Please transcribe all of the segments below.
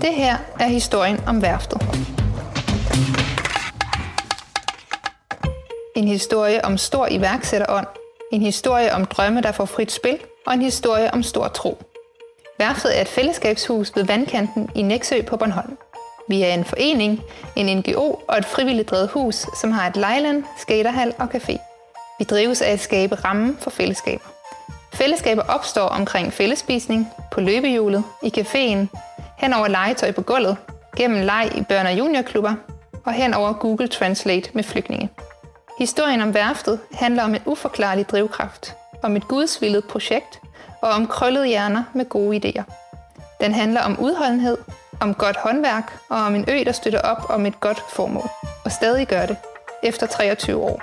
Det her er historien om værftet. En historie om stor iværksætterånd, en historie om drømme, der får frit spil, og en historie om stor tro. Værftet er et fællesskabshus ved vandkanten i Næksø på Bornholm. Vi er en forening, en NGO og et frivilligt drevet hus, som har et lejland, skaterhal og café. Vi drives af at skabe rammen for fællesskaber. Fællesskaber opstår omkring fællespisning, på løbehjulet, i caféen, hen over legetøj på gulvet, gennem leg i børne- og juniorklubber og hen over Google Translate med flygtninge. Historien om værftet handler om en uforklarlig drivkraft, om et gudsvillet projekt og om krøllede hjerner med gode idéer. Den handler om udholdenhed, om godt håndværk og om en ø, der støtter op om et godt formål, og stadig gør det, efter 23 år.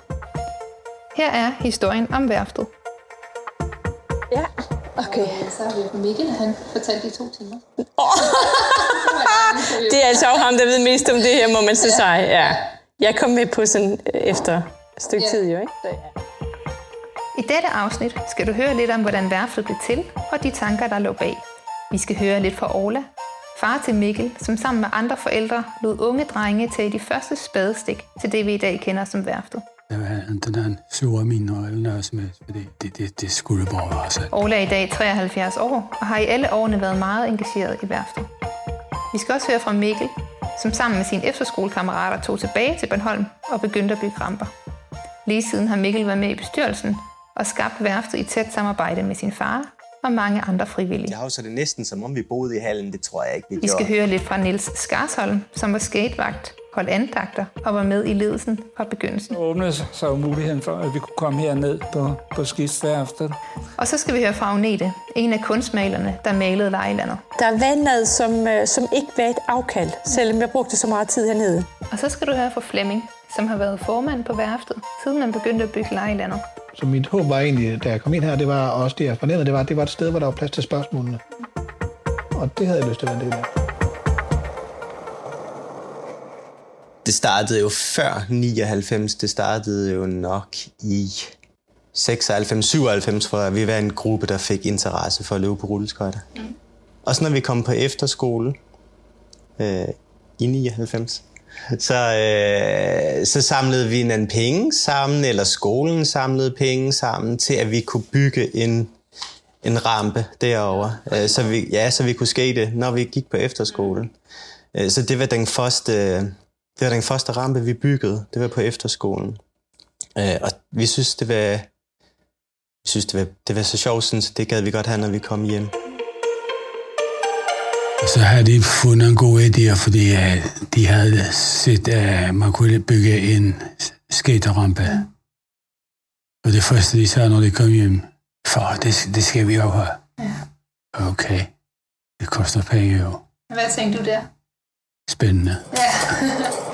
Her er historien om værftet. Ja, okay. Og så har vi Mikkel, han fortalte i to timer. Det er altså også ham, der ved mest om det her, må man så sige. Ja. Jeg kom med på sådan øh, efter et stykke Ja. tid, jo, ikke? Så, ja. I dette afsnit skal du høre lidt om, hvordan værftet blev til, og de tanker, der lå bag. Vi skal høre lidt fra Orla, far til Mikkel, som sammen med andre forældre lod unge drenge tage de første spadestik til det, vi i dag kender som værftet. Det var inte den sure miner eller noget som helst, for det, det, det, skulle bare være sådan. Orla er i dag 73 år og har i alle årene været meget engageret i værftet. Vi skal også høre fra Mikkel, som sammen med sine efterskolekammerater tog tilbage til Bornholm og begyndte at bygge ramper. Lige siden har Mikkel været med i bestyrelsen og skabt værftet i tæt samarbejde med sin far og mange andre frivillige. Jeg så det næsten, som om vi boede i hallen. Det tror jeg ikke, vi, Vi gjorde. skal høre lidt fra Niels Skarsholm, som var skatevagt, holdt andagter og var med i ledelsen fra begyndelsen. Der åbnede sig jo muligheden for, at vi kunne komme herned på, på skistværftet. Og så skal vi høre fra Agnete, en af kunstmalerne, der malede lejlandet. Der var noget, som, øh, som ikke var et afkald, selvom jeg brugte så meget tid hernede. Og så skal du høre fra Flemming, som har været formand på værftet, siden man begyndte at bygge lejlandet. Så mit håb var egentlig, da jeg kom ind her, det var også det, jeg fornemmede, det var, det var et sted, hvor der var plads til spørgsmålene. Og det havde jeg lyst til at være en del af. Det startede jo før 99. Det startede jo nok i 96, 97, tror jeg. Vi var en gruppe, der fik interesse for at løbe på rulleskøjter. Mm. Og så når vi kom på efterskole øh, i 99, så, øh, så samlede vi en penge sammen, eller skolen samlede penge sammen, til at vi kunne bygge en, en rampe derovre, øh, så, vi, ja, så vi kunne skate, når vi gik på efterskolen. Øh, så det var den første, det var den første rampe, vi byggede. Det var på efterskolen. Øh, og vi synes, det var, vi synes, det var, det var så sjovt, så det gad vi godt have, når vi kom hjem. Og så havde de fundet en god idé, fordi øh, de havde set, at man kunne bygge en skaterampe. Og det første, de sagde, når de kom hjem, far, det, det skal vi jo have. Okay, det koster penge jo. Hvad tænkte du der? Spændende. Ja,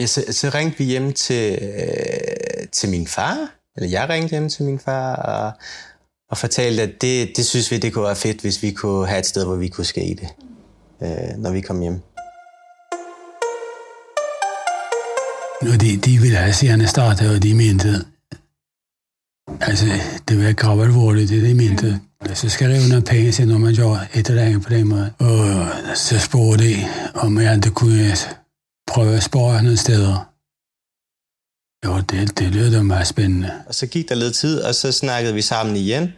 så, så ringte vi hjem til, øh, til min far, eller jeg ringte hjem til min far, og, og fortalte, at det, det synes vi, det kunne være fedt, hvis vi kunne have et sted, hvor vi kunne skate, øh, når vi kom hjem. Og de, de ville altså have gerne starte, og de mente, altså, det var grav alvorligt, det de mente. Så altså, skal der jo nogle penge til, når man gør et eller andet på den måde. Og så spurgte de, om jeg ikke kunne altså, prøve at spare nogle steder. Jo, det, det lyder da meget spændende. Og så gik der lidt tid, og så snakkede vi sammen igen.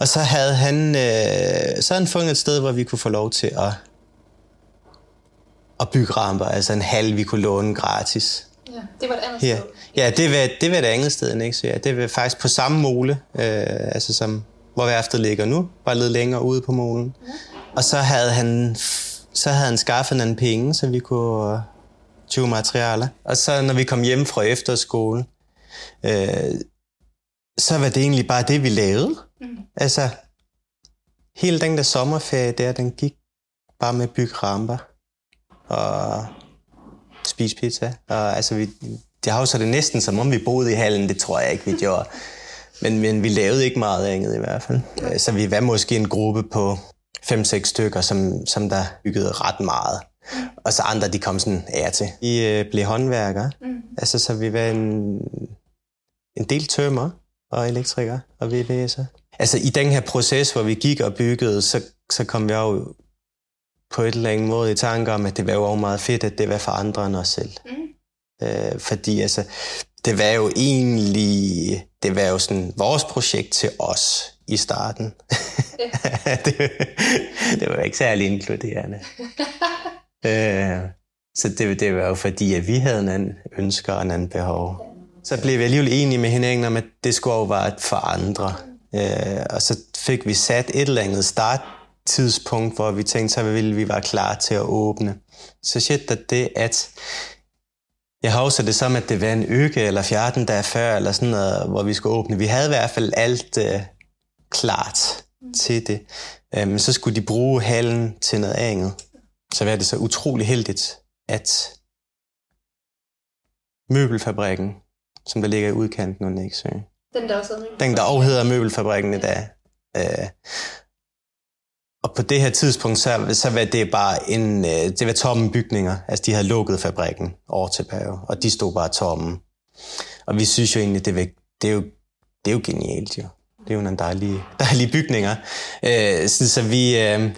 Og så havde han, øh, så havde han fundet et sted, hvor vi kunne få lov til at, at bygge ramper. Altså en hal, vi kunne låne gratis. Ja, det var et andet Ja, ja det, var, det var det andet sted, ikke? Så ja, det var faktisk på samme mole, øh, altså som, hvor værftet ligger nu, bare lidt længere ude på molen. Og så havde han, så havde han skaffet nogle penge, så vi kunne øh, købe materialer. Og så når vi kom hjem fra efterskole, øh, så var det egentlig bare det, vi lavede. Mm. Altså, hele den der sommerferie der, den gik bare med at bygge ramper og spise pizza. Og altså, vi, det har jo så det næsten, som om vi boede i hallen. Det tror jeg ikke, vi gjorde. Men, men vi lavede ikke meget andet i hvert fald. Så vi var måske en gruppe på 5-6 stykker, som, som der byggede ret meget. Og så andre, de kom sådan af til. Vi øh, blev håndværkere. Mm. Altså, så vi var en, en del tømmer og elektrikere og VVS'er. altså i den her proces, hvor vi gik og byggede, så, så kom vi jo på et eller andet måde i tanke om, at det var jo meget fedt, at det var for andre end os selv. Mm. Øh, fordi altså, det var jo egentlig, det var jo sådan vores projekt til os i starten. Ja. det, det var ikke særlig inkluderende. øh, så det, det var jo fordi, at vi havde en anden ønsker og en anden behov. Så blev vi alligevel enige med hinanden om, at det skulle jo være for andre. Øh, og så fik vi sat et eller andet starttidspunkt, hvor vi tænkte, så ville vi være klar til at åbne. Så shit, at det, at jeg har også det som, at det var en uge eller 14 dage før, eller sådan noget, hvor vi skulle åbne. Vi havde i hvert fald alt øh, klart til det. Øh, så skulle de bruge hallen til noget andet. Så var det så utrolig heldigt, at møbelfabrikken, som der ligger i udkanten af Næksø, Den der også hedder den der også hedder Møbelfabrikken i dag, øh, og på det her tidspunkt, så, så var det bare en, øh, det var tomme bygninger. Altså, de havde lukket fabrikken år tilbage, og de stod bare tomme. Og vi synes jo egentlig, det, var, det, er, jo, det er jo genialt jo. Det er jo nogle dejlige, dejlige bygninger. Øh, så, så vi... Øh,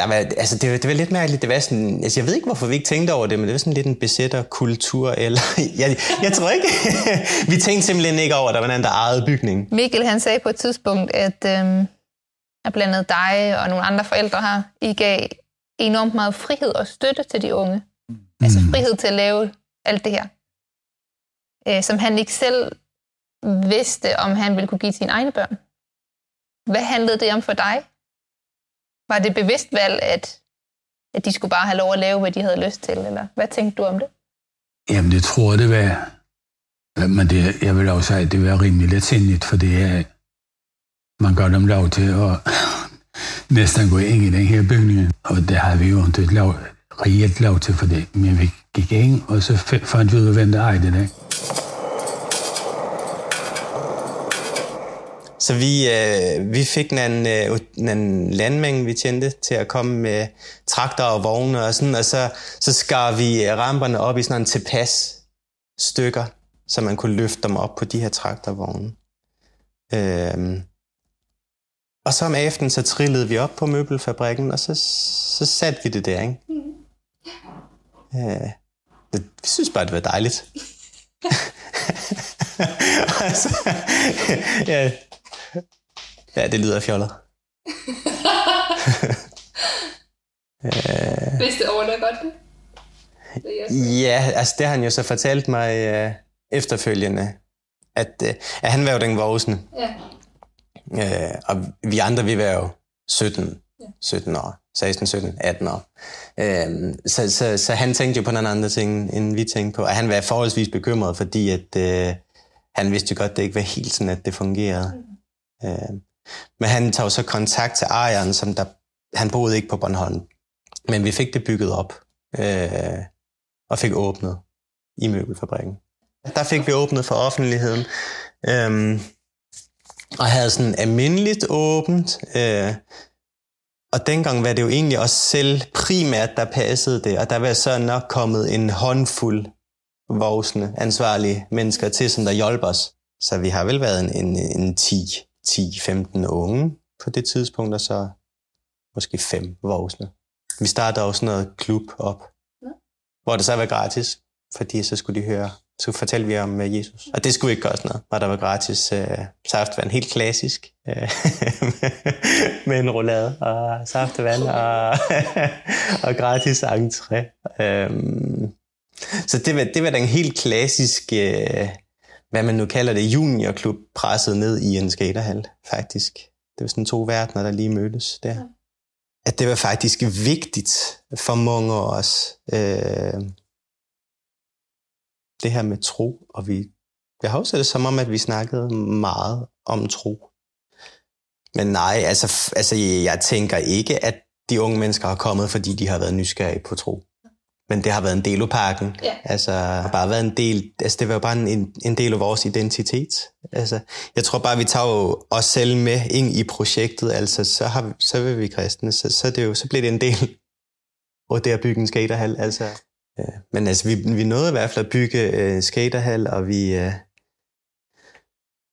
der var, altså det, var, det var lidt mærkeligt. Det var sådan, altså jeg ved ikke, hvorfor vi ikke tænkte over det, men det var sådan lidt en besætterkultur. Eller, jeg, jeg tror ikke. vi tænkte simpelthen ikke over, at der var en, der ejede bygning. Mikkel han sagde på et tidspunkt, at, øhm, at blandt andet dig og nogle andre forældre her, I gav enormt meget frihed og støtte til de unge. Mm. Altså frihed til at lave alt det her. Øh, som han ikke selv vidste, om han ville kunne give sine egne børn. Hvad handlede det om for dig? Var det bevidst valg, at, at de skulle bare have lov at lave, hvad de havde lyst til? Eller hvad tænkte du om det? Jamen, det tror jeg, det var. Men det, jeg vil også sige, at det var rimelig letsindigt, for det er, man gør dem lov til at næsten gå ind i den her bygning. Og det har vi jo ikke lov, reelt lov til for det. Men vi gik ind, og så fandt vi ud af, hvem der ejede det. Så vi, øh, vi fik en, øh, en landmænd, vi tjente, til at komme med traktor og vogne og sådan, og så, så skar vi ramperne op i sådan en tilpas stykker, så man kunne løfte dem op på de her traktorvogne. Øhm. Og så om aftenen, så trillede vi op på møbelfabrikken, og så, så satte vi det der, ikke? Mm. Øh, det, vi synes bare, det var dejligt. altså, ja, Ja, det lyder fjollet. Hvis det ordner godt det? Ja, altså det har han jo så fortalt mig uh, efterfølgende, at, uh, at han var jo den voksne. Ja. Uh, og vi andre, vi var jo 17, ja. 17 år, 16, 17, 18 år. Uh, så, så, så han tænkte jo på nogle andre ting, end vi tænkte på. Og han var forholdsvis bekymret, fordi at, uh, han vidste jo godt, det ikke var helt sådan, at det fungerede. Mm. Uh, men han tager så kontakt til ejeren, som der, han boede ikke på Bornholm. Men vi fik det bygget op øh, og fik åbnet i møbelfabrikken. Der fik vi åbnet for offentligheden. Øh, og havde sådan almindeligt åbent. Øh, og dengang var det jo egentlig os selv primært, der passede det. Og der var så nok kommet en håndfuld voksne, ansvarlige mennesker til, som der hjalp os. Så vi har vel været en, en, en 10 10-15 unge på det tidspunkt, og så måske fem voksne. Vi startede også noget klub op, ja. hvor det så var gratis, fordi så skulle de høre, så fortalte vi om uh, Jesus. Og det skulle ikke koste noget, hvor der var gratis uh, saftevand, helt klassisk, uh, med en roulade og saftevand og, og gratis entré. Um, så det var, det var den helt klassiske hvad man nu kalder det, juniorklub presset ned i en skaterhal, faktisk. Det var sådan to verdener, der lige mødtes der. Ja. At det var faktisk vigtigt for mange af os, øh, det her med tro, og vi, jeg har også det som om, at vi snakkede meget om tro. Men nej, altså, altså jeg tænker ikke, at de unge mennesker har kommet, fordi de har været nysgerrige på tro. Men det har været en del af pakken. Ja. Altså, har bare været en del, altså det var jo bare en, en del af vores identitet. Altså, jeg tror bare, vi tager jo os selv med ind i projektet, altså så, har, så vil vi kristne, så, så, det jo, så bliver det en del af det at bygge en skaterhal. Altså, ja. Men altså, vi, vi nåede i hvert fald at bygge uh, skaterhal, og vi, uh,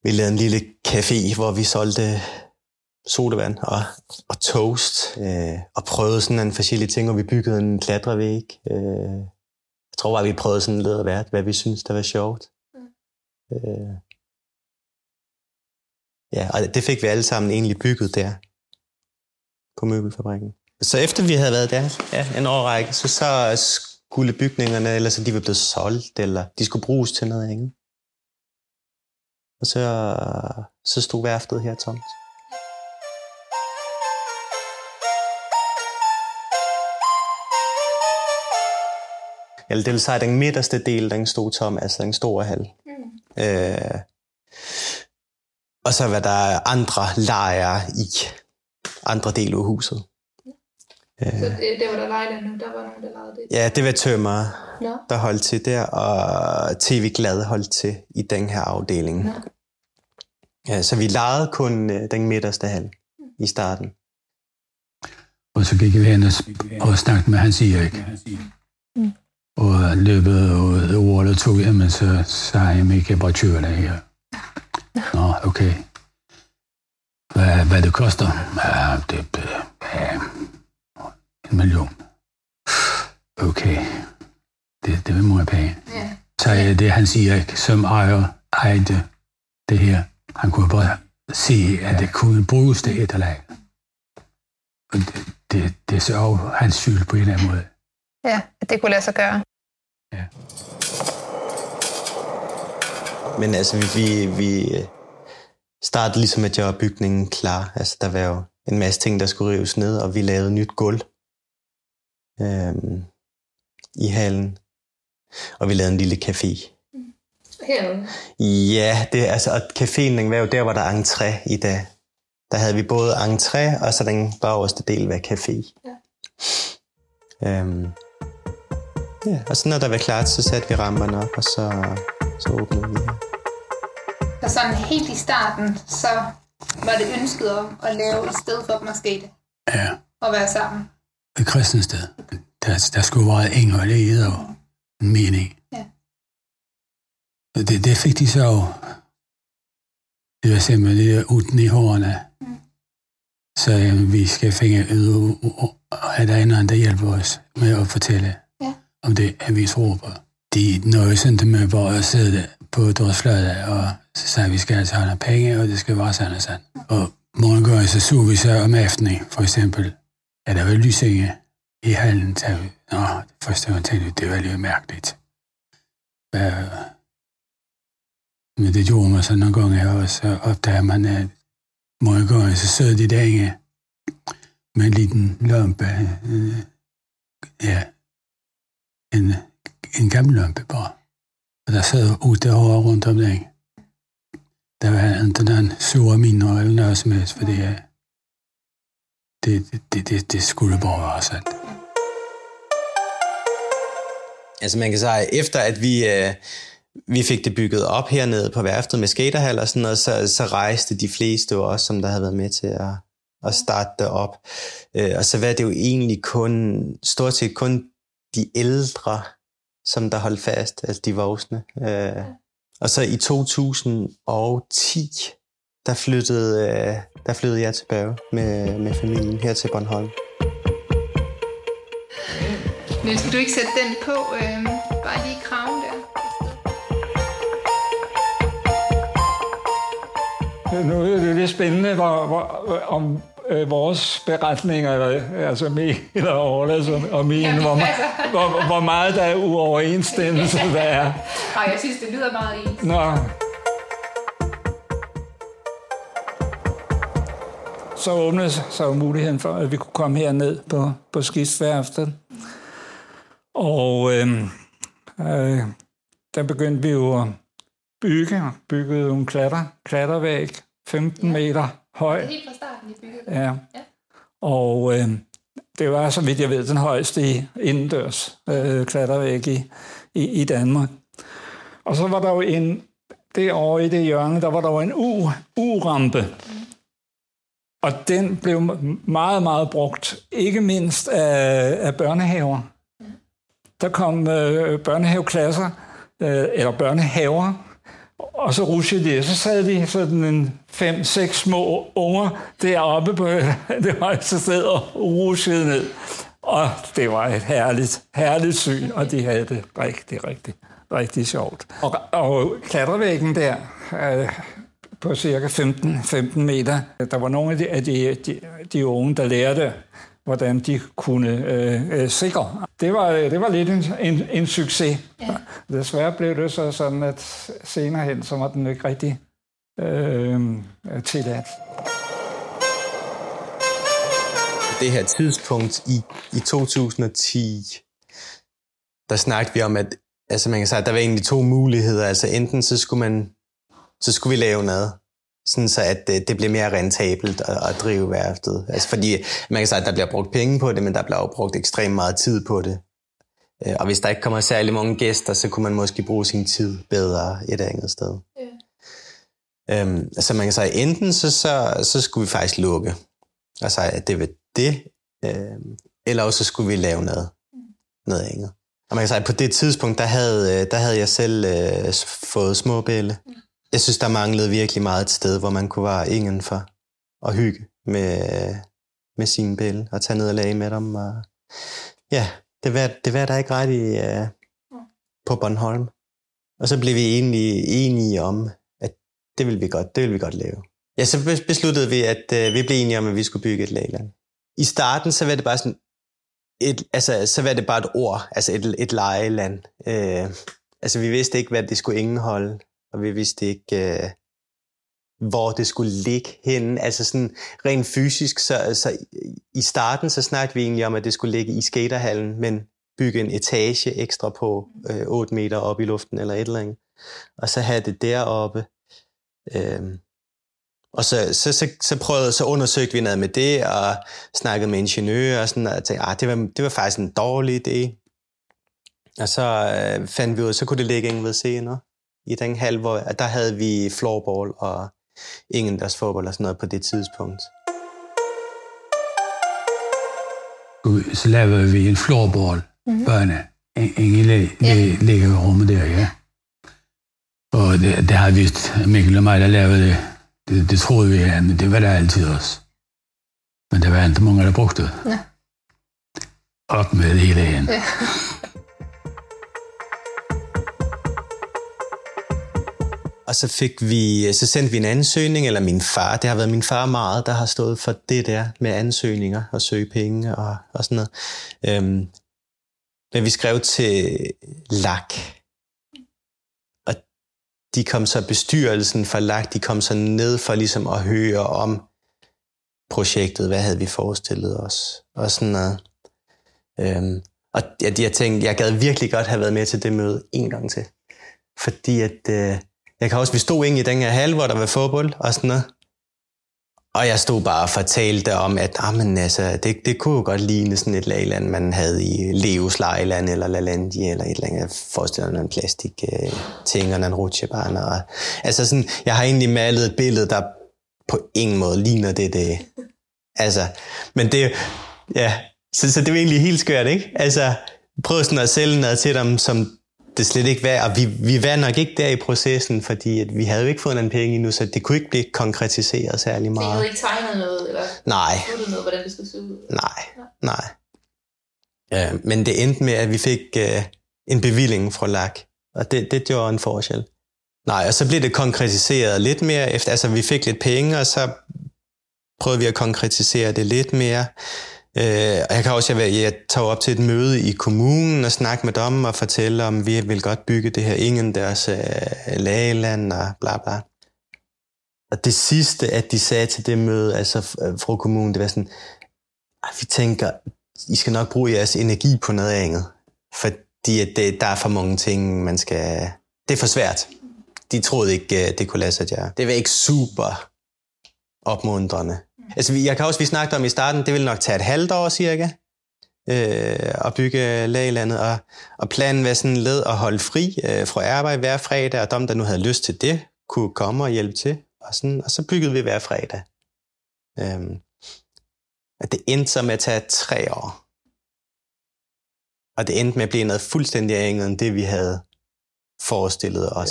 vi lavede en lille café, hvor vi solgte sodavand og, og toast, øh, og prøvede sådan en forskellige ting, og vi byggede en klatrevæg. Øh, jeg tror bare, vi prøvede sådan lidt af hvert, hvad vi synes, der var sjovt. Øh, ja, og det fik vi alle sammen egentlig bygget der på møbelfabrikken. Så efter vi havde været der ja, en årrække, så, så skulle bygningerne, eller så de var blevet solgt, eller de skulle bruges til noget andet. Og så, så stod værftet her tomt. Eller det vil sige, den midterste del, den stod tom, altså den store hal. Mm. Øh, og så var der andre lejre i andre dele af huset. Så det, det var der lejlighed nu, der var nogen, der lavede det? Ja, det var tømmer, Nå. der holdt til der, og TV Glad holdt til i den her afdeling. Nå. Ja, så vi lejede kun øh, den midterste hal i starten. Og så gik vi hen og, og snakkede med Hans Erik. Mm. Og løbet og et ord eller to, jamen så sagde jeg, at jeg bare køre det her. Nå, okay. Hvad, hvad det koster? Ja, det ja, en million. Okay. Det, det vil mange penge. Ja. Så er det Hans Erik, som ejer, ejede det her. Han kunne bare se, at det kunne bruges til et eller andet. Og det, det, det er så også hans skyld på en eller anden måde. Ja, at det kunne lade sig gøre. Ja. Men altså, vi, vi, vi startede ligesom at gøre bygningen klar. Altså, der var jo en masse ting, der skulle rives ned, og vi lavede nyt gulv øhm, i hallen. Og vi lavede en lille café. Herude. Ja, det, altså, og caféen den var jo der, hvor der er entré i dag. Der havde vi både entré, og så den bagerste del var café. Ja. Øhm, ja, og så når der var klart, så satte vi rammerne op, og så, så åbnede vi her. Og sådan helt i starten, så var det ønsket om at lave et sted for dem at skate Ja, og være sammen. et kristent sted. Der, der skulle være indhold i det og en mening. Ja. Og Det, det fik de så jo. Det var simpelthen det uden i hårene. Mm. Så jamen, vi skal finde ud og have der en anden, der hjælper os med at fortælle Ja om det, at vi tror på. De nøjes ikke med bare at sidde på deres og så sagde, at vi skal altså have nogle penge, og det skal være sådan og sådan. Og mange gange så så vi så om aftenen, for eksempel, at der var lysenge i hallen, så vi, Nå, det første gang tænkte det var lidt mærkeligt. Hvad, men det gjorde man så nogle gange, og så opdager man, at mange gange så sidder de derinde med en liten lampe, øh, ja, en, en gammel lampe bare. Og der sad otte år rundt om den. Der var ikke den sure minder eller noget som helst, för det, det, det, det, det skulle bare være sandt. Altså man kan sige, efter at vi, øh, vi fik det bygget op hernede på værftet med skaterhal og sådan noget, så, så rejste de fleste jo også, som der havde været med til at, at starte det op. Øh, og så var det jo egentlig kun, stort set kun de ældre, som der holdt fast, altså de voksne. Øh, og så i 2010, der flyttede, øh, der flyttede jeg tilbage med, med familien her til Bornholm. Niels, vil du ikke sætte den på? Øh, bare lige kraven der. Nu er det lidt spændende, hvor, hvor, om øh, vores beretninger, eller, altså min eller Orlas og, og min, Ja, hvor, hvor, hvor meget der er uoverensstemmelse der er. Ej, jeg synes, det lyder meget ens. Nå. Så åbnede sig muligheden for, at vi kunne komme herned på, på skistværftet. Og øh, øh, der begyndte vi jo at bygge, byggede en klatter, klattervæg, 15 meter høj. Helt fra starten, I byggede. Ja. Ja. Og øh, det var, så vidt jeg ved, den højeste i indendørs øh, klattervæg i, i, i Danmark. Og så var der jo en, derovre i det hjørne, der var der jo en U, U-rampe. Og den blev meget, meget brugt, ikke mindst af, af børnehaver. Der kom øh, børnehaveklasser, øh, eller børnehaver, Og så rushede de, så sad de sådan en fem, seks små unger deroppe på det højeste sted og rushede ned. Og det var et herligt, herligt syn, og de havde det rigtig, rigtig, rigtig sjovt. Og, og klatrevæggen der, øh, på cirka 15, 15 meter, der var nogle af de, af de, de, de unge, der lærte, hvordan de kunne øh, øh, sikre. Det var, det var lidt en, en, en succes. Ja. Desværre blev det så sådan, at senere hen, så var den ikke rigtig øh, tilladt det her tidspunkt i, i 2010, der snakkede vi om, at altså man kan sige, at der var egentlig to muligheder. Altså enten så skulle man så skulle vi lave noget, sådan så at det, det bliver mere rentabelt at, at drive værftet. Altså fordi man kan sige, at der bliver brugt penge på det, men der bliver også brugt ekstremt meget tid på det. Øh, og hvis der ikke kommer særlig mange gæster, så kunne man måske bruge sin tid bedre et andet sted. Ja. Øhm, altså man kan sige, enten så, så, så skulle vi faktisk lukke. Altså at det var det, øh, eller også skulle vi lave noget, noget andet. Og man kan sige, at på det tidspunkt, der havde, øh, der havde jeg selv øh, fået små bælle. Jeg synes, der manglede virkelig meget et sted, hvor man kunne være ingen for at hygge med, med sine pille og tage ned og lage med dem. Og, ja, det var, det var der ikke ret i uh, på Bornholm. Og så blev vi egentlig enige om, at det ville vi godt, det ville vi godt lave. Ja, så besluttede vi, at uh, vi blev enige om, at vi skulle bygge et lagland i starten, så var det bare sådan, et, altså, så var det bare et ord, altså et, et lejeland. Øh, altså vi vidste ikke, hvad det skulle indeholde, og vi vidste ikke, øh, hvor det skulle ligge henne. Altså sådan rent fysisk, så, så i starten, så snakkede vi egentlig om, at det skulle ligge i skaterhallen, men bygge en etage ekstra på øh, 8 meter op i luften eller et eller andet. Og så have det deroppe. Øhm, og så, så, så, så, prøvede, så undersøgte vi noget med det, og snakkede med ingeniører, og, sådan, og tænkte, ah, det, var, det var faktisk en dårlig idé. Og så øh, fandt vi ud, så kunne det ligge ingen ved senere i den halv, hvor der havde vi floorball og ingen deres fodbold og sådan noget på det tidspunkt. Så lavede vi en floorball mm-hmm. bane ingen ligger i rummet der, ja. Og det, det har vist Mikkel og mig, der lavede det det, det troede vi, ja, men det var der altid også. Men der var ikke mange, der brugte det. Ja. Op med det hele igen. Ja. Og så fik vi, så sendte vi en ansøgning, eller min far, det har været min far meget, der har stået for det der med ansøgninger og søge penge og, og sådan noget. Øhm, men vi skrev til LAK, og de kom så bestyrelsen for LAK, de kom så ned for ligesom at høre om projektet, hvad havde vi forestillet os, og sådan noget. Øhm, og jeg, jeg tænkte, jeg gad virkelig godt have været med til det møde en gang til. Fordi at, øh, jeg kan også, vi stod ind i den her hal, hvor der var fodbold og sådan noget. Og jeg stod bare og fortalte om, at ah, men altså, det, det kunne jo godt ligne sådan et lagland, man havde i Leos Lejland eller Lalandi eller et eller andet. Jeg forestiller mig en plastik øh, ting og en rutsjebane. Og, altså sådan, jeg har egentlig malet et billede, der på ingen måde ligner det. det altså, men det, ja, så, så det var egentlig helt skørt, ikke? Altså, prøv sådan at sælge noget til dem, som det slet ikke var, og vi, vi var nok ikke der i processen, fordi at vi havde jo ikke fået en penge endnu, så det kunne ikke blive konkretiseret særlig meget. Så I havde ikke tegnet noget, eller nej. noget, hvordan det skulle se ud? Nej, nej. Ja, men det endte med, at vi fik uh, en bevilling fra LAK, og det, det gjorde en forskel. Nej, og så blev det konkretiseret lidt mere, efter, altså vi fik lidt penge, og så prøvede vi at konkretisere det lidt mere. Øh, og jeg kan også, jeg, jeg tager op til et møde i kommunen og snakker med dem og fortælle om, vi vil godt bygge det her ingen deres øh, lageland og bla bla. Og det sidste, at de sagde til det møde, altså øh, fra kommunen, det var sådan, vi tænker, I skal nok bruge jeres energi på noget andet. Fordi at det, der er for mange ting, man skal... Det er for svært. De troede ikke, øh, det kunne lade sig gøre. Det var ikke super opmuntrende. Altså, jeg kan også, vi snakkede om i starten, det vil nok tage et halvt år cirka, øh, at bygge laglandet, og, og planen var sådan led at holde fri øh, fra arbejde hver fredag, og dem, der nu havde lyst til det, kunne komme og hjælpe til, og, sådan, og så byggede vi hver fredag. Øh, at det endte så med at tage tre år. Og det endte med at blive noget fuldstændig andet end det, vi havde forestillede os.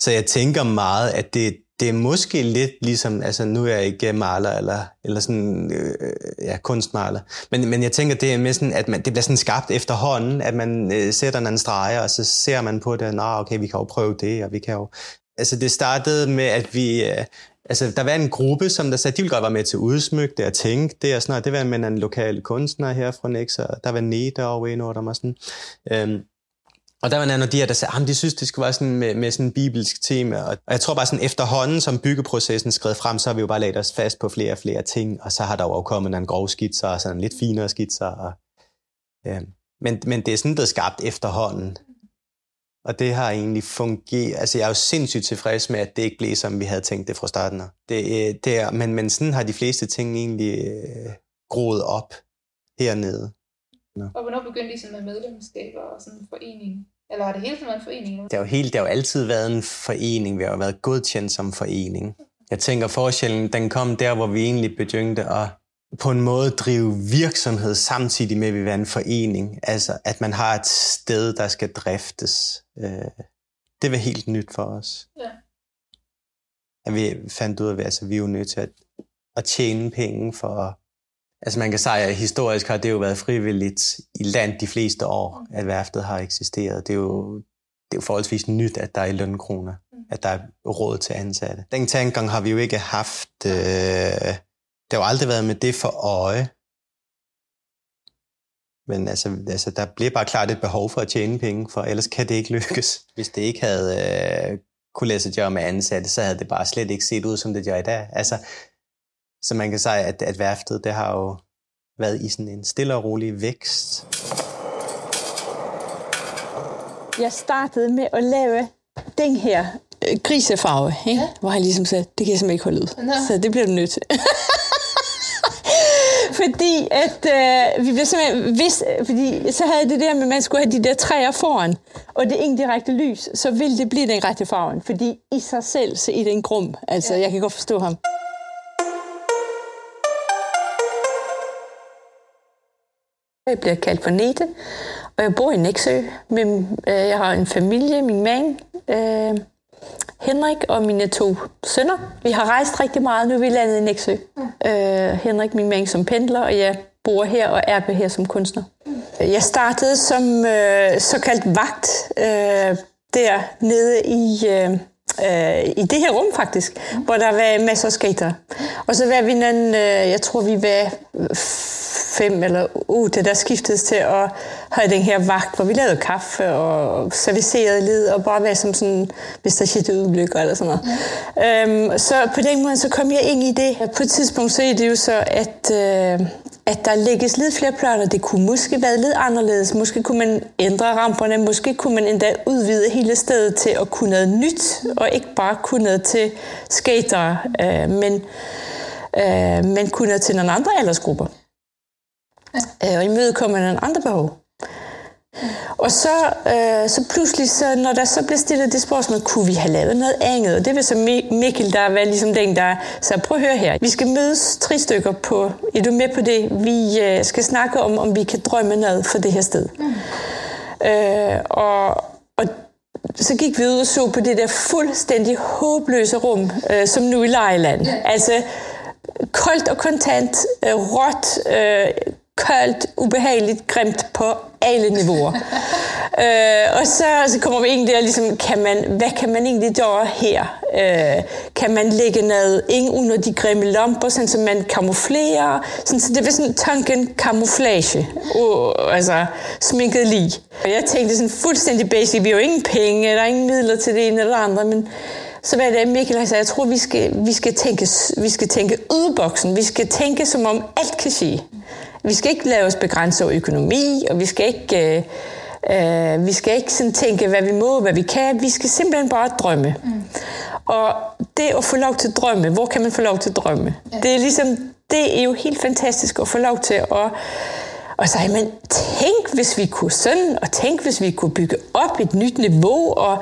Så jeg tænker meget, at det, det er måske lidt ligesom, altså nu er jeg ikke maler eller, eller sådan, øh, ja, kunstmaler, men, men jeg tænker, det er med sådan, at man, det bliver sådan skabt efterhånden, at man øh, sætter en streger, og så ser man på det, nå okay, vi kan jo prøve det, og vi kan jo... Altså det startede med, at vi... Øh, altså der var en gruppe, som der sagde, de ville godt være med til at udsmykke det og tænke det, og sådan noget. Det var med en lokal kunstner her fra Nix, og der var Nete over en over dem og sådan. Øhm, og der var nogle af de her, der sagde, at de synes, det skulle være sådan med, med sådan en bibelsk tema. Og jeg tror bare sådan efterhånden, som byggeprocessen skred frem, så har vi jo bare lagt os fast på flere og flere ting. Og så har der jo kommet nogle grove skitser og sådan lidt finere skitser. Og, ja. men, men det er sådan blevet skabt efterhånden. Og det har egentlig fungeret. Altså jeg er jo sindssygt tilfreds med, at det ikke blev, som vi havde tænkt det fra starten af. Det, øh, det er, men, men sådan har de fleste ting egentlig øh, groet op hernede. No. Og hvornår begyndte I sådan med medlemskaber og sådan en forening? Eller har det hele tiden været en forening? Det har jo, helt, det har jo altid været en forening. Vi har jo været godkendt som forening. Jeg tænker, forskellen den kom der, hvor vi egentlig begyndte at på en måde drive virksomhed samtidig med, at vi var en forening. Altså, at man har et sted, der skal driftes. Øh, det var helt nyt for os. Ja. At vi fandt ud af, at altså, vi er jo nødt til at, at tjene penge for Altså man kan sige, at historisk har det jo været frivilligt i land de fleste år, at værftet har eksisteret. Det er jo, det er jo forholdsvis nyt, at der er i lønkroner, at der er råd til ansatte. Den tankegang har vi jo ikke haft. Øh, det har jo aldrig været med det for øje. Men altså, altså, der bliver bare klart et behov for at tjene penge, for ellers kan det ikke lykkes. Hvis det ikke havde øh, kunne lade sig gøre med ansatte, så havde det bare slet ikke set ud, som det gør i dag. Altså, så man kan sige, at, at værftet det har jo været i sådan en stille og rolig vækst. Jeg startede med at lave den her øh, grisefarve, ikke? Ja. hvor han ligesom sagde, det kan jeg simpelthen ikke holde ud. Nå. Så det bliver du nødt til. fordi at øh, vi blev simpelthen vis, fordi så havde det der med, at man skulle have de der træer foran, og det indirekte lys, så ville det blive den rette farven, fordi i sig selv, så i den grum, altså ja. jeg kan godt forstå ham. Jeg bliver kaldt for Nete, og jeg bor i Næksø. Men, øh, jeg har en familie, min mand, øh, Henrik og mine to sønner. Vi har rejst rigtig meget, nu er vi landet i Næksø. Mm. Øh, Henrik, min mand, som pendler, og jeg bor her og er her som kunstner. Mm. Jeg startede som øh, såkaldt vagt øh, der nede i... Øh, øh, i det her rum faktisk, mm. hvor der var masser af skater. Og så var vi nogle, øh, jeg tror vi var fem eller uh, det der skiftedes til at have den her vagt, hvor vi lavede kaffe og servicerede led og bare være som sådan, hvis der skete ulykker eller sådan noget. Ja. Øhm, så på den måde, så kom jeg ind i det. På et tidspunkt så er det jo så, at, øh, at der lægges lidt flere planer. Det kunne måske være lidt anderledes. Måske kunne man ændre ramperne. Måske kunne man endda udvide hele stedet til at kunne noget nyt, og ikke bare kunne noget til skater, øh, men, øh, men kunne noget til nogle andre aldersgrupper ja. og imødekomme nogle andre behov. Og så, øh, så pludselig, så, når der så bliver stillet det spørgsmål, kunne vi have lavet noget andet? Og det vil så Mikkel, der var ligesom den, der sagde, prøv at høre her. Vi skal mødes tre stykker på, er du med på det? Vi øh, skal snakke om, om vi kan drømme noget for det her sted. Mm. Øh, og, og så gik vi ud og så på det der fuldstændig håbløse rum, øh, som nu i Lejland. Ja. Altså koldt og kontant, øh, råt, øh, koldt, ubehageligt, grimt på alle niveauer. øh, og så, så kommer vi egentlig der, ligesom, kan man, hvad kan man egentlig gøre her? Øh, kan man lægge noget ind under de grimme lamper, sådan, så man kamuflerer? Sådan, så det var sådan tanken camouflage, uh, altså sminket lige. Og jeg tænkte sådan fuldstændig basic, vi har jo ingen penge, der er ingen midler til det ene eller det andre, men så var det Mikkel, der sagde, jeg tror, vi skal, vi skal tænke, vi skal tænke udboksen. Vi skal tænke, som om alt kan ske. Vi skal ikke lave os begrænse økonomi, og vi skal ikke, øh, øh, vi skal ikke sådan tænke, hvad vi må, hvad vi kan. Vi skal simpelthen bare drømme. Mm. Og det at få lov til at drømme, hvor kan man få lov til at drømme? Ja. Det er ligesom, det er jo helt fantastisk at få lov til at og så men tænk hvis vi kunne sådan, og tænk hvis vi kunne bygge op et nyt niveau, og,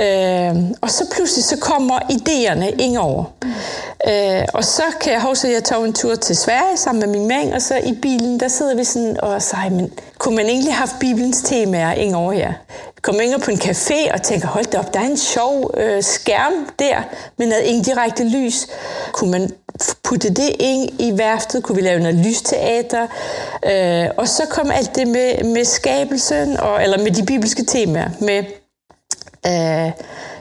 øh, og så pludselig så kommer idéerne ind over. Øh, og så kan jeg huske, at jeg tog en tur til Sverige sammen med min mand, og så i bilen, der sidder vi sådan og siger, men kunne man egentlig have Bibelens temaer ind over her? Kommer ind på en café og tænker, hold da op, der er en sjov øh, skærm der, med noget indirekte lys. Kunne man putte det ind i værftet? Kunne vi lave noget lysteater? Øh, og så kom alt det med, med skabelsen, og, eller med de bibelske temaer, med øh,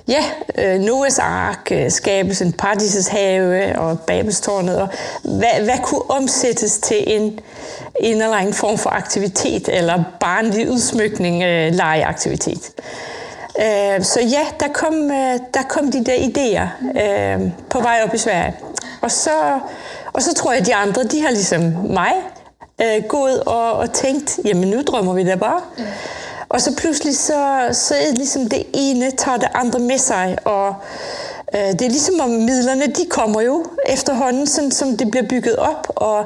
ja, øh, Noahs ark, øh, skabelsen, paradisets have og Babelstårnet, og hvad, hvad kunne omsættes til en, en eller anden form for aktivitet, eller barnlig udsmykning, øh, legeaktivitet. Øh, så ja, der kom, øh, der kom de der idéer øh, på vej op i Sverige. Og så, og så tror jeg, at de andre, de har ligesom mig øh, gået og, og tænkt, jamen nu drømmer vi da bare. Mm. Og så pludselig, så, så er det ligesom det ene tager det andre med sig, og øh, det er ligesom om midlerne, de kommer jo efterhånden, sådan som det bliver bygget op, og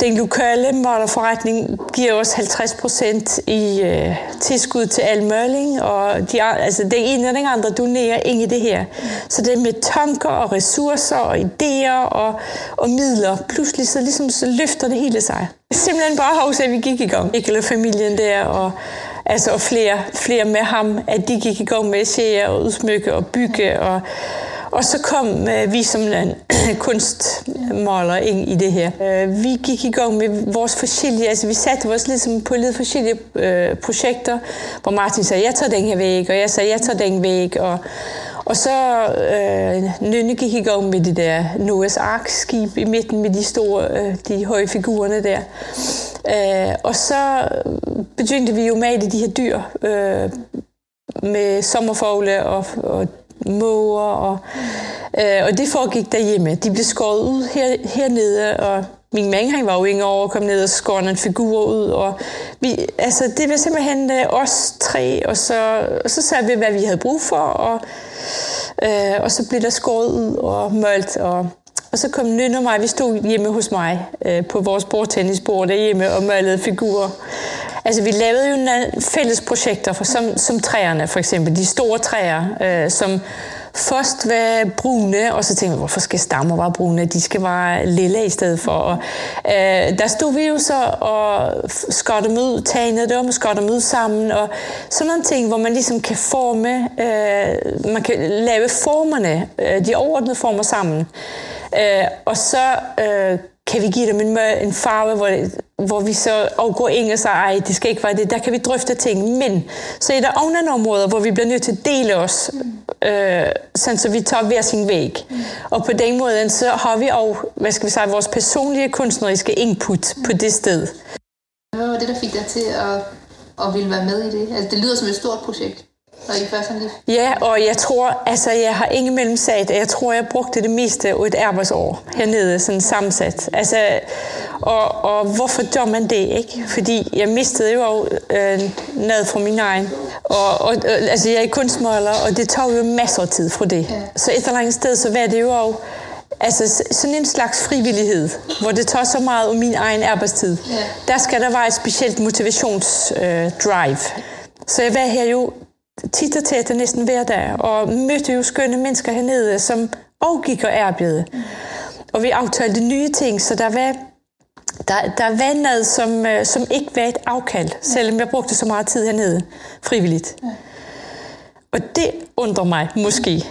den lokale malerforretning giver os 50 procent i øh, tilskud til al møling, og de, altså den ene og den andre donerer ind i det her. Så det er med tanker og ressourcer og idéer og, og midler. Pludselig så, ligesom, så løfter det hele sig. Simpelthen bare hos, at vi gik i gang. Ikke familien der, og altså og flere, flere med ham, at de gik i gang med at se og udsmykke og bygge. Og, og så kom øh, vi som en kunstmaler ind i det her. Øh, vi gik i gang med vores forskellige, altså vi satte os ligesom på lidt forskellige øh, projekter, hvor Martin sagde, jeg tager den her væg, og jeg sagde, jeg tager den væg, og, og så øh, Nynne gik i gang med det der Noahs Ark-skib i midten med de store, øh, de høje figurerne der. Øh, og så begyndte vi jo med de her dyr øh, med sommerfugle og, og måger, og, øh, og det foregik derhjemme. De blev skåret ud her, hernede, og min mand han var jo ikke over at kom ned og skåre en figur ud. Og vi, altså, det var simpelthen øh, os tre, og så, og så sagde vi, hvad vi havde brug for, og, øh, og så blev der skåret ud og mølt, og og så kom Nynne og mig, vi stod hjemme hos mig øh, på vores bordtennisbord derhjemme og malede figurer. Altså vi lavede jo fælles projekter, for, som, som træerne for eksempel, de store træer, øh, som først var brune, og så tænkte vi, hvorfor skal stammer være brune? De skal være lille i stedet for. Og, øh, der stod vi jo så og skar dem ud, tagnede dem, skar dem ud sammen, og sådan nogle ting, hvor man ligesom kan forme, øh, man kan lave formerne, øh, de overordnede former sammen. Øh, og så øh, kan vi give dem en, en farve, hvor, hvor vi så og går ind og siger, ej, det skal ikke være det. Der kan vi drøfte ting. Men så er der andre områder, hvor vi bliver nødt til at dele os, øh, sådan så vi tager hver sin væg. Mm. Og på den måde, så har vi også, hvad skal vi sige, vores personlige kunstneriske input på det sted. Hvad var det, der fik dig til at, at ville være med i det? Altså, det lyder som et stort projekt. Og I først lige... Ja, og jeg tror, altså jeg har ingen mellem sagt, jeg tror, jeg brugte det meste af et arbejdsår hernede, sådan sammensat. Altså, og, og hvorfor gør man det, ikke? Fordi jeg mistede jo øh, noget fra min egen. Og, og, altså jeg er kunstmaler, og det tog jo masser af tid fra det. Ja. Så et eller andet sted, så var det jo også Altså sådan en slags frivillighed, hvor det tager så meget om min egen arbejdstid. Ja. Der skal der være et specielt motivationsdrive. Øh, drive. så jeg var her jo tit og tæt næsten hver dag, og mødte jo skønne mennesker hernede, som også gik og arbejdede. Og vi aftalte nye ting, så der var, der, der var noget, som, øh, som ikke var et afkald, selvom jeg brugte så meget tid hernede, frivilligt. Ja. Og det undrer mig måske.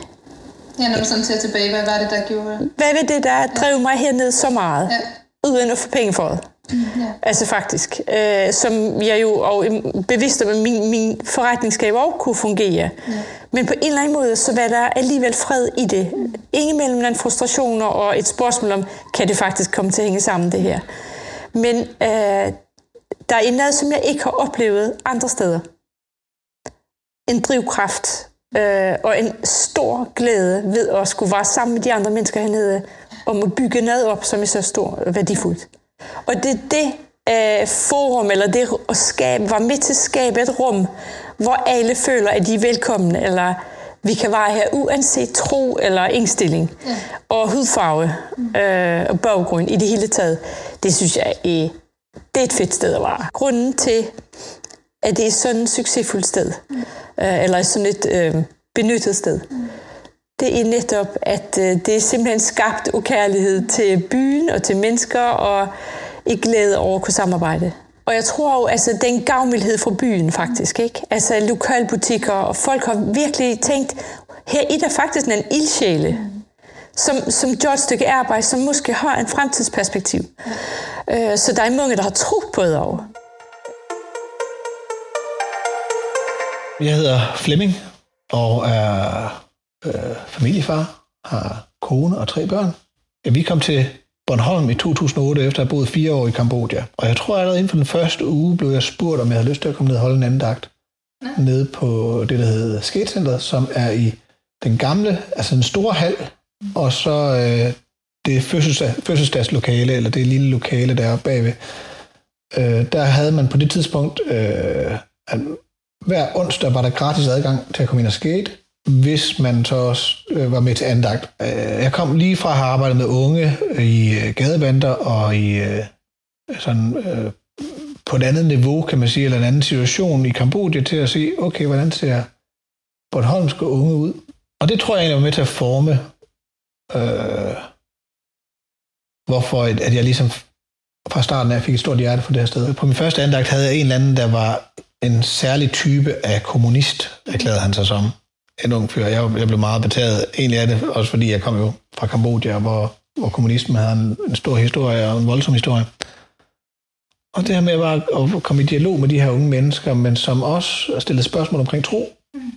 Ja, når du sådan ser tilbage, hvad var det, der gjorde? Hvad var det, der drev mig hernede så meget, ja. uden at få penge for det? Ja. Altså faktisk. Øh, som jeg jo og bevidst om, at min, min forretning skal jo også kunne fungere. Ja. Men på en eller anden måde, så var der alligevel fred i det. Mm. Ingen mellem nogle frustrationer og et spørgsmål om, kan det faktisk komme til at hænge sammen det her. Men øh, der er noget, som jeg ikke har oplevet andre steder. En drivkraft øh, og en stor glæde ved at skulle være sammen med de andre mennesker hernede om at bygge noget op, som er så stor og værdifuldt. Og det er det øh, forum, eller det at skabe, var med til at skabe et rum, hvor alle føler, at de er velkomne, eller vi kan være her uanset tro eller indstilling, ja. og hudfarve øh, og baggrund i det hele taget. Det synes jeg er, det er et fedt sted at være. Grunden til, at det er sådan et succesfuldt sted, mm. øh, eller sådan et øh, benyttet sted, mm det er netop, at øh, det er simpelthen skabt ukærlighed til byen og til mennesker, og i glæde over at kunne samarbejde. Og jeg tror jo, altså, det er en gavmildhed fra byen faktisk, ikke? Altså lokalbutikker, og folk har virkelig tænkt, her er der faktisk en ildsjæle, som, som gør et stykke arbejde, som måske har en fremtidsperspektiv. Øh, så der er mange, der har tro på det over. Jeg hedder Flemming og er øh, familiefar, har kone og tre børn. Vi kom til Bornholm i 2008 efter at have boet fire år i Kambodja. Og jeg tror allerede inden for den første uge blev jeg spurgt, om jeg havde lyst til at komme ned og holde en anden dagt. Ja. Nede på det, der hedder Skatecenteret, som er i den gamle, altså den store hal, og så øh, det fødselsdag, fødselsdagslokale, eller det lille lokale der bagved. Øh, der havde man på det tidspunkt, øh, at hver onsdag var der gratis adgang til at komme ind og skate, hvis man så også øh, var med til andagt. Øh, jeg kom lige fra at have arbejdet med unge øh, i øh, gadebander og i øh, sådan, øh, på et andet niveau, kan man sige, eller en anden situation i Kambodja, til at se, okay, hvordan ser Bornholmske unge ud? Og det tror jeg egentlig var med til at forme, øh, hvorfor at jeg ligesom fra starten af fik et stort hjerte for det her sted. På min første andagt havde jeg en eller anden, der var en særlig type af kommunist, erklærede han sig som. En ung fyr. Jeg, jeg blev meget betaget. Egentlig er det også, fordi jeg kom jo fra Kambodja, hvor, hvor kommunismen havde en, en stor historie og en voldsom historie. Og det her med bare at komme i dialog med de her unge mennesker, men som også stillede spørgsmål omkring tro. Mm.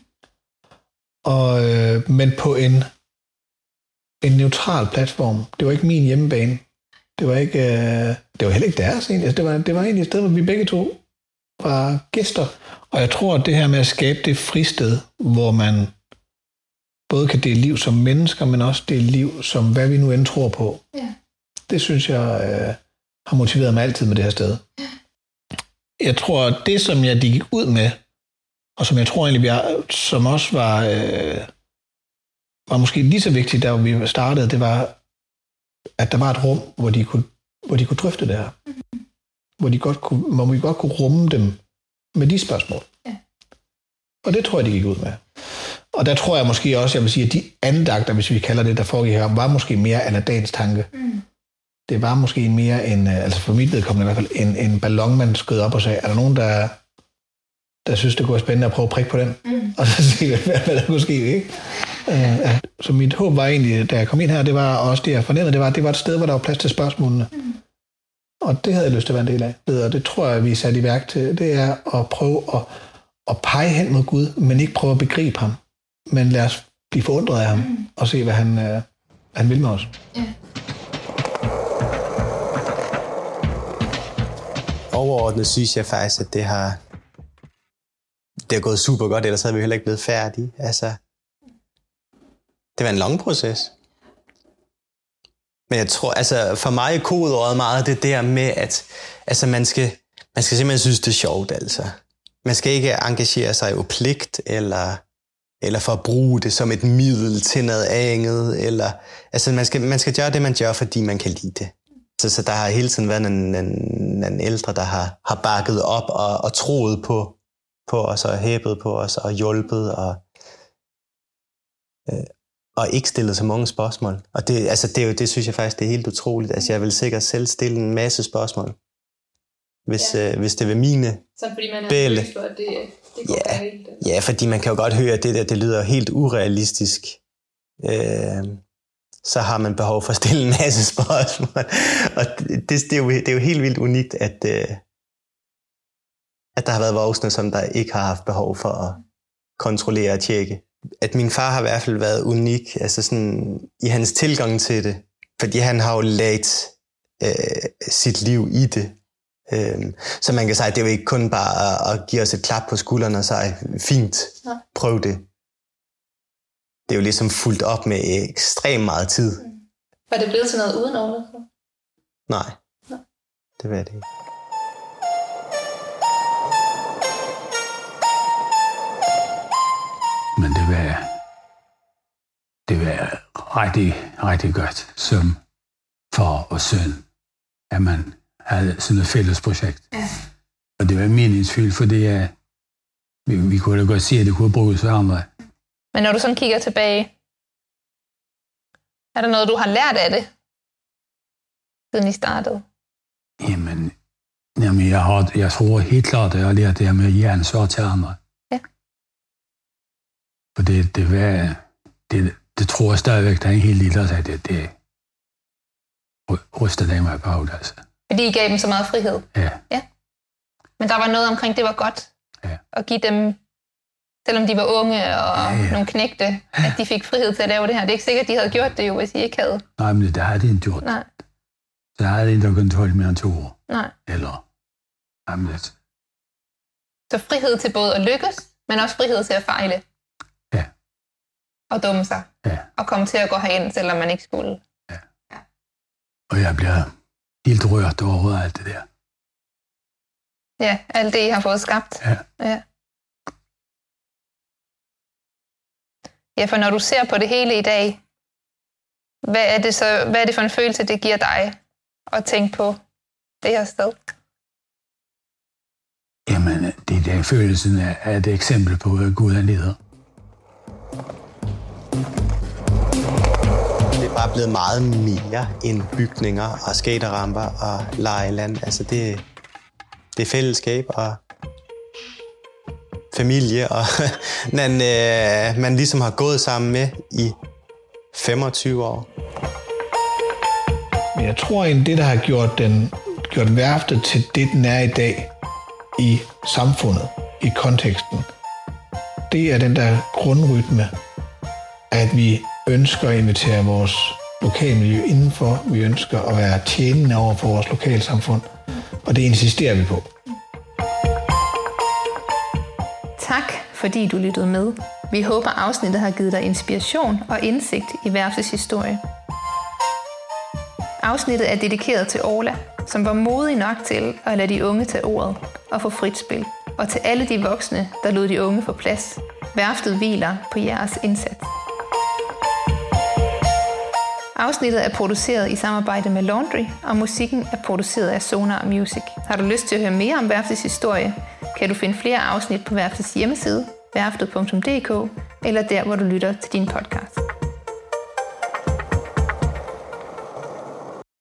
Og, øh, men på en, en neutral platform. Det var ikke min hjemmebane. Det var ikke, øh, det var heller ikke deres egentlig. Altså, det, var, det var egentlig et sted, hvor vi begge to var gæster. Og jeg tror, at det her med at skabe det fristed, hvor man både kan dele liv som mennesker, men også dele liv som hvad vi nu end tror på. Ja. Det synes jeg øh, har motiveret mig altid med det her sted. Ja. Jeg tror, at det, som jeg gik ud med, og som jeg tror egentlig, vi som også var, øh, var måske lige så vigtigt, da vi startede, det var, at der var et rum, hvor de kunne, hvor de kunne drøfte det her. Mm-hmm hvor, de godt kunne, hvor vi godt kunne rumme dem med de spørgsmål. Ja. Og det tror jeg, de gik ud med. Og der tror jeg måske også, jeg vil sige, at de andagter, hvis vi kalder det, der foregik her, var måske mere af dagens tanke. Mm. Det var måske mere en, øh, altså for mit vedkommende i hvert fald, en, en ballon, man skød op og sagde, er der nogen, der, der synes, det kunne være spændende at prøve at prikke på den? Mm. Og så se, hvad, hvad der kunne ske, ikke? Ja. Så mit håb var egentlig, da jeg kom ind her, det var også det, jeg fornemmede, det var, det var et sted, hvor der var plads til spørgsmålene. Mm. Og det havde jeg lyst til at være en del af. Og det tror jeg, vi er sat i værk til. Det er at prøve at, at pege hen mod Gud, men ikke prøve at begribe ham. Men lad os blive forundret af ham mm. og se, hvad han, øh, han vil med os. Ja. Overordnet synes jeg faktisk, at det har, det har gået super godt, ellers havde vi heller ikke blevet færdige. Altså, det var en lang proces. Men jeg tror, altså for mig er kodeordet meget det der med, at altså man, skal, man skal simpelthen synes, det er sjovt. Altså. Man skal ikke engagere sig i pligt, eller, eller for at bruge det som et middel til noget andet. Eller, altså man skal, man skal gøre det, man gør, fordi man kan lide det. Så, så der har hele tiden været en, en, en ældre, der har, har bakket op og, og troet på, på os og hæbet på os og hjulpet. Og, øh, og ikke stillet så mange spørgsmål. Og det, altså det, er jo, det synes jeg faktisk, det er helt utroligt. Altså jeg vil sikkert selv stille en masse spørgsmål, hvis, ja. øh, hvis det var mine Så fordi man er for, at det, det går ja, helt. Ja, fordi man kan jo godt høre, at det der, det lyder helt urealistisk. Øh, så har man behov for at stille en masse spørgsmål. Og det, det, er, jo, det er jo helt vildt unikt, at, øh, at der har været voksne, som der ikke har haft behov for at kontrollere og tjekke at min far har i hvert fald været unik altså sådan, i hans tilgang til det. Fordi han har jo lagt øh, sit liv i det. Øh, så man kan sige, at det er jo ikke kun bare at, at give os et klap på skulderen og sige, fint, prøv det. Det er jo ligesom fuldt op med ekstremt meget tid. Mm. Var det blevet til noget uden overløb? Nej, Nej, det var det ikke. Men det var, det var rigtig, rigtig godt som far og søn, at man havde sådan et fælles projekt. Ja. Og det var meningsfyldt, for det vi, vi kunne da godt se, at det kunne bruges for andre. Men når du sådan kigger tilbage Er der noget, du har lært af det, siden I startede? Jamen, jamen jeg, har, jeg tror helt klart, at jeg har lært det her med at give ansvar til andre. For det, det, var, det, det tror jeg stadigvæk, der er en helt lille, der det, det ryster det mig hovedet, altså. Fordi I gav dem så meget frihed? Ja. ja. Men der var noget omkring, det var godt ja. at give dem, selvom de var unge og ja, ja. nogle knægte, at de fik frihed til at lave det her. Det er ikke sikkert, at de havde gjort det jo, hvis I ikke havde. Nej, men det havde de ikke gjort. Nej. Så havde de ikke holde mere end to år. Nej. Eller, jamen, det. Så frihed til både at lykkes, men også frihed til at fejle. Og dumme sig. Ja. Og komme til at gå herind, selvom man ikke skulle. Ja. ja. Og jeg bliver helt rørt over alt det der. Ja, alt det, I har fået skabt. Ja. ja. Ja, for når du ser på det hele i dag, hvad er det, så, hvad er det for en følelse, det giver dig at tænke på det her sted? Jamen, det er den følelsen af et eksempel på, at Gud er leder. Det er bare blevet meget mere end bygninger og skaterramper og lejeland. Altså det, det er fællesskab og familie, og man, øh, man ligesom har gået sammen med i 25 år. Men jeg tror egentlig, det, der har gjort, den, gjort værftet til det, den er i dag i samfundet, i konteksten, det er den der grundrytme, at vi ønsker at invitere vores lokalmiljø indenfor. Vi ønsker at være tjenende over for vores lokalsamfund, og det insisterer vi på. Tak, fordi du lyttede med. Vi håber, afsnittet har givet dig inspiration og indsigt i værftets historie. Afsnittet er dedikeret til Orla, som var modig nok til at lade de unge tage ordet og få frit spil, og til alle de voksne, der lod de unge få plads. Værftet hviler på jeres indsats. Afsnittet er produceret i samarbejde med Laundry, og musikken er produceret af Sonar Music. Har du lyst til at høre mere om værftets historie, kan du finde flere afsnit på værftets hjemmeside, værftet.dk, eller der, hvor du lytter til din podcast.